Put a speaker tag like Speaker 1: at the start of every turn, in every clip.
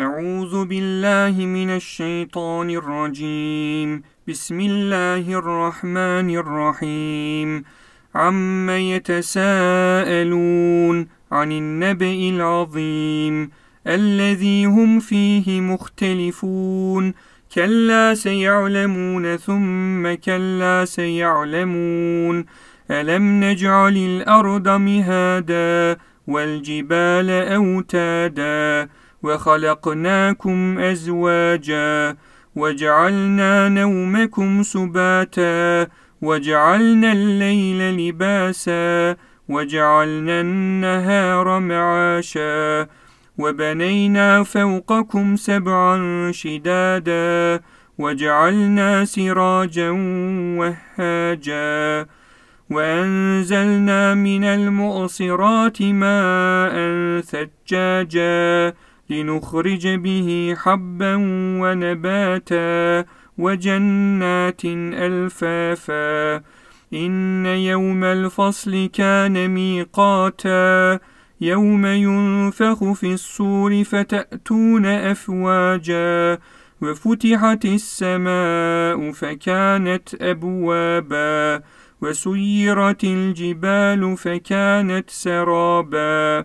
Speaker 1: أعوذ بالله من الشيطان الرجيم. بسم الله الرحمن الرحيم. عم يتساءلون عن النبأ العظيم. الذي هم فيه مختلفون. كلا سيعلمون ثم كلا سيعلمون. ألم نجعل الأرض مهادا والجبال أوتادا وخلقناكم أزواجا وجعلنا نومكم سباتا وجعلنا الليل لباسا وجعلنا النهار معاشا وبنينا فوقكم سبعا شدادا وجعلنا سراجا وهاجا وأنزلنا من المؤصرات ماء ثجاجا لنخرج به حبا ونباتا وجنات ألفافا. إن يوم الفصل كان ميقاتا. يوم ينفخ في الصور فتأتون أفواجا. وفتحت السماء فكانت أبوابا. وسيرت الجبال فكانت سرابا.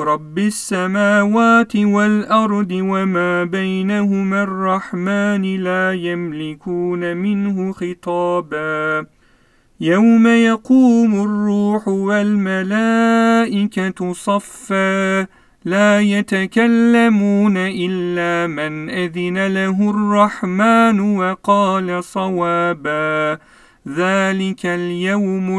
Speaker 1: رب السماوات والأرض وما بينهما الرحمن لا يملكون منه خطابا يوم يقوم الروح والملائكة صفا لا يتكلمون إلا من أذن له الرحمن وقال صوابا ذلك اليوم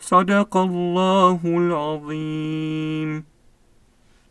Speaker 1: صدق الله العظيم.